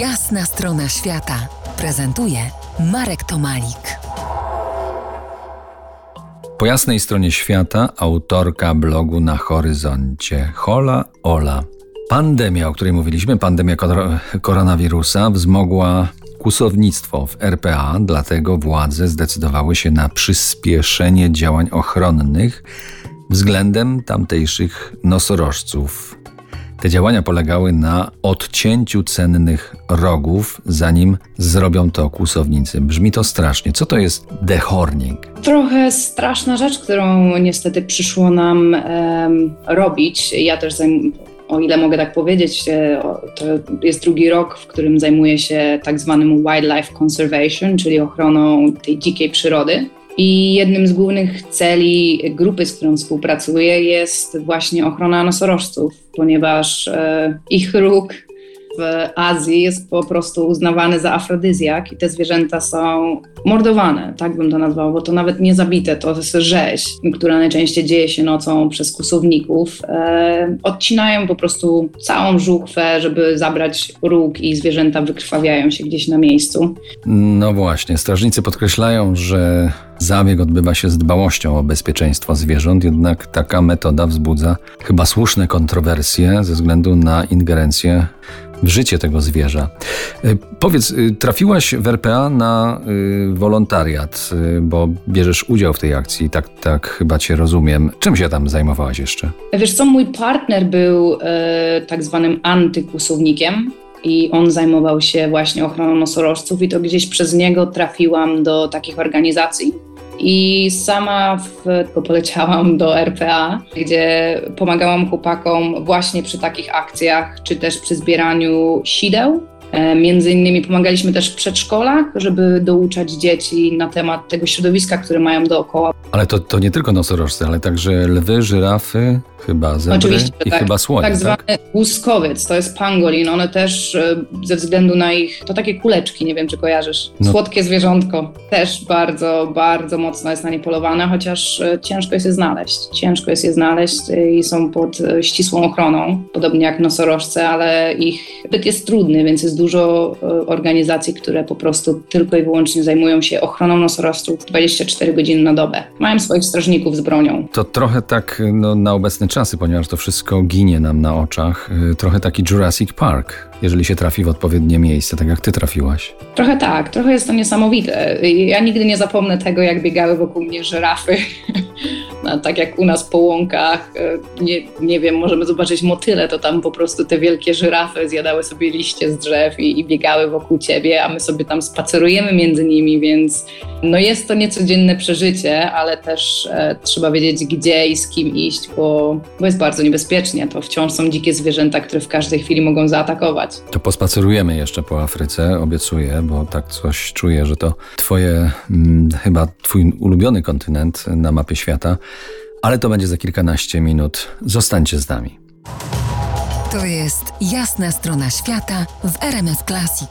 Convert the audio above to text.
Jasna strona świata prezentuje Marek Tomalik. Po jasnej stronie świata autorka blogu na horyzoncie Hola Ola. Pandemia, o której mówiliśmy, pandemia kor koronawirusa wzmogła kłusownictwo w RPA, dlatego władze zdecydowały się na przyspieszenie działań ochronnych względem tamtejszych nosorożców. Te działania polegały na odcięciu cennych rogów, zanim zrobią to kłusownicy. Brzmi to strasznie. Co to jest dehorning? Trochę straszna rzecz, którą niestety przyszło nam robić. Ja też o ile mogę tak powiedzieć, e, to jest drugi rok, w którym zajmuję się tak zwanym wildlife conservation, czyli ochroną tej dzikiej przyrody. I jednym z głównych celi grupy, z którą współpracuję, jest właśnie ochrona nosorożców, ponieważ e, ich róg w Azji jest po prostu uznawany za afrodyzjak i te zwierzęta są mordowane, tak bym to nazwał, bo to nawet nie zabite, to jest rzeź, która najczęściej dzieje się nocą przez kusowników. E, odcinają po prostu całą żuchwę, żeby zabrać róg i zwierzęta wykrwawiają się gdzieś na miejscu. No właśnie, strażnicy podkreślają, że Zabieg odbywa się z dbałością o bezpieczeństwo zwierząt, jednak taka metoda wzbudza chyba słuszne kontrowersje ze względu na ingerencję w życie tego zwierza. Y, powiedz, y, trafiłaś w RPA na y, wolontariat, bo bierzesz udział w tej akcji, tak, tak chyba cię rozumiem. Czym się tam zajmowałaś jeszcze? Wiesz co, mój partner był tak zwanym antykłusownikiem i on zajmował się właśnie ochroną nosorożców i to gdzieś przez niego trafiłam do takich organizacji. I sama w, poleciałam do RPA, gdzie pomagałam chłopakom właśnie przy takich akcjach, czy też przy zbieraniu sideł E, między innymi pomagaliśmy też w przedszkolach, żeby douczać dzieci na temat tego środowiska, które mają dookoła. Ale to, to nie tylko nosorożce, ale także lwy, żyrafy, chyba zebry Oczywiście, i tak. chyba słonie, tak? zwany tak? łuskowiec, to jest pangolin. One też e, ze względu na ich, to takie kuleczki, nie wiem czy kojarzysz, no. słodkie zwierzątko. Też bardzo, bardzo mocno jest na nie polowane, chociaż e, ciężko jest je znaleźć. Ciężko jest je znaleźć i są pod ścisłą ochroną, podobnie jak nosorożce, ale ich byt jest trudny, więc jest dużo e, organizacji, które po prostu tylko i wyłącznie zajmują się ochroną nosorożców 24 godziny na dobę. Mają swoich strażników z bronią. To trochę tak no, na obecne czasy, ponieważ to wszystko ginie nam na oczach. E, trochę taki Jurassic Park, jeżeli się trafi w odpowiednie miejsce, tak jak ty trafiłaś. Trochę tak, trochę jest to niesamowite. Ja nigdy nie zapomnę tego, jak biegały wokół mnie żyrafy tak jak u nas po łąkach, e, nie, nie wiem, możemy zobaczyć motyle, to tam po prostu te wielkie żyrafy zjadały sobie liście z drzew i, i biegały wokół ciebie, a my sobie tam spacerujemy między nimi, więc no jest to niecodzienne przeżycie, ale też e, trzeba wiedzieć gdzie i z kim iść, bo, bo jest bardzo niebezpiecznie. To wciąż są dzikie zwierzęta, które w każdej chwili mogą zaatakować. To pospacerujemy jeszcze po Afryce, obiecuję, bo tak coś czuję, że to twoje, hmm, chyba twój ulubiony kontynent na mapie świata ale to będzie za kilkanaście minut. Zostańcie z nami. To jest jasna strona świata w RMS Classic.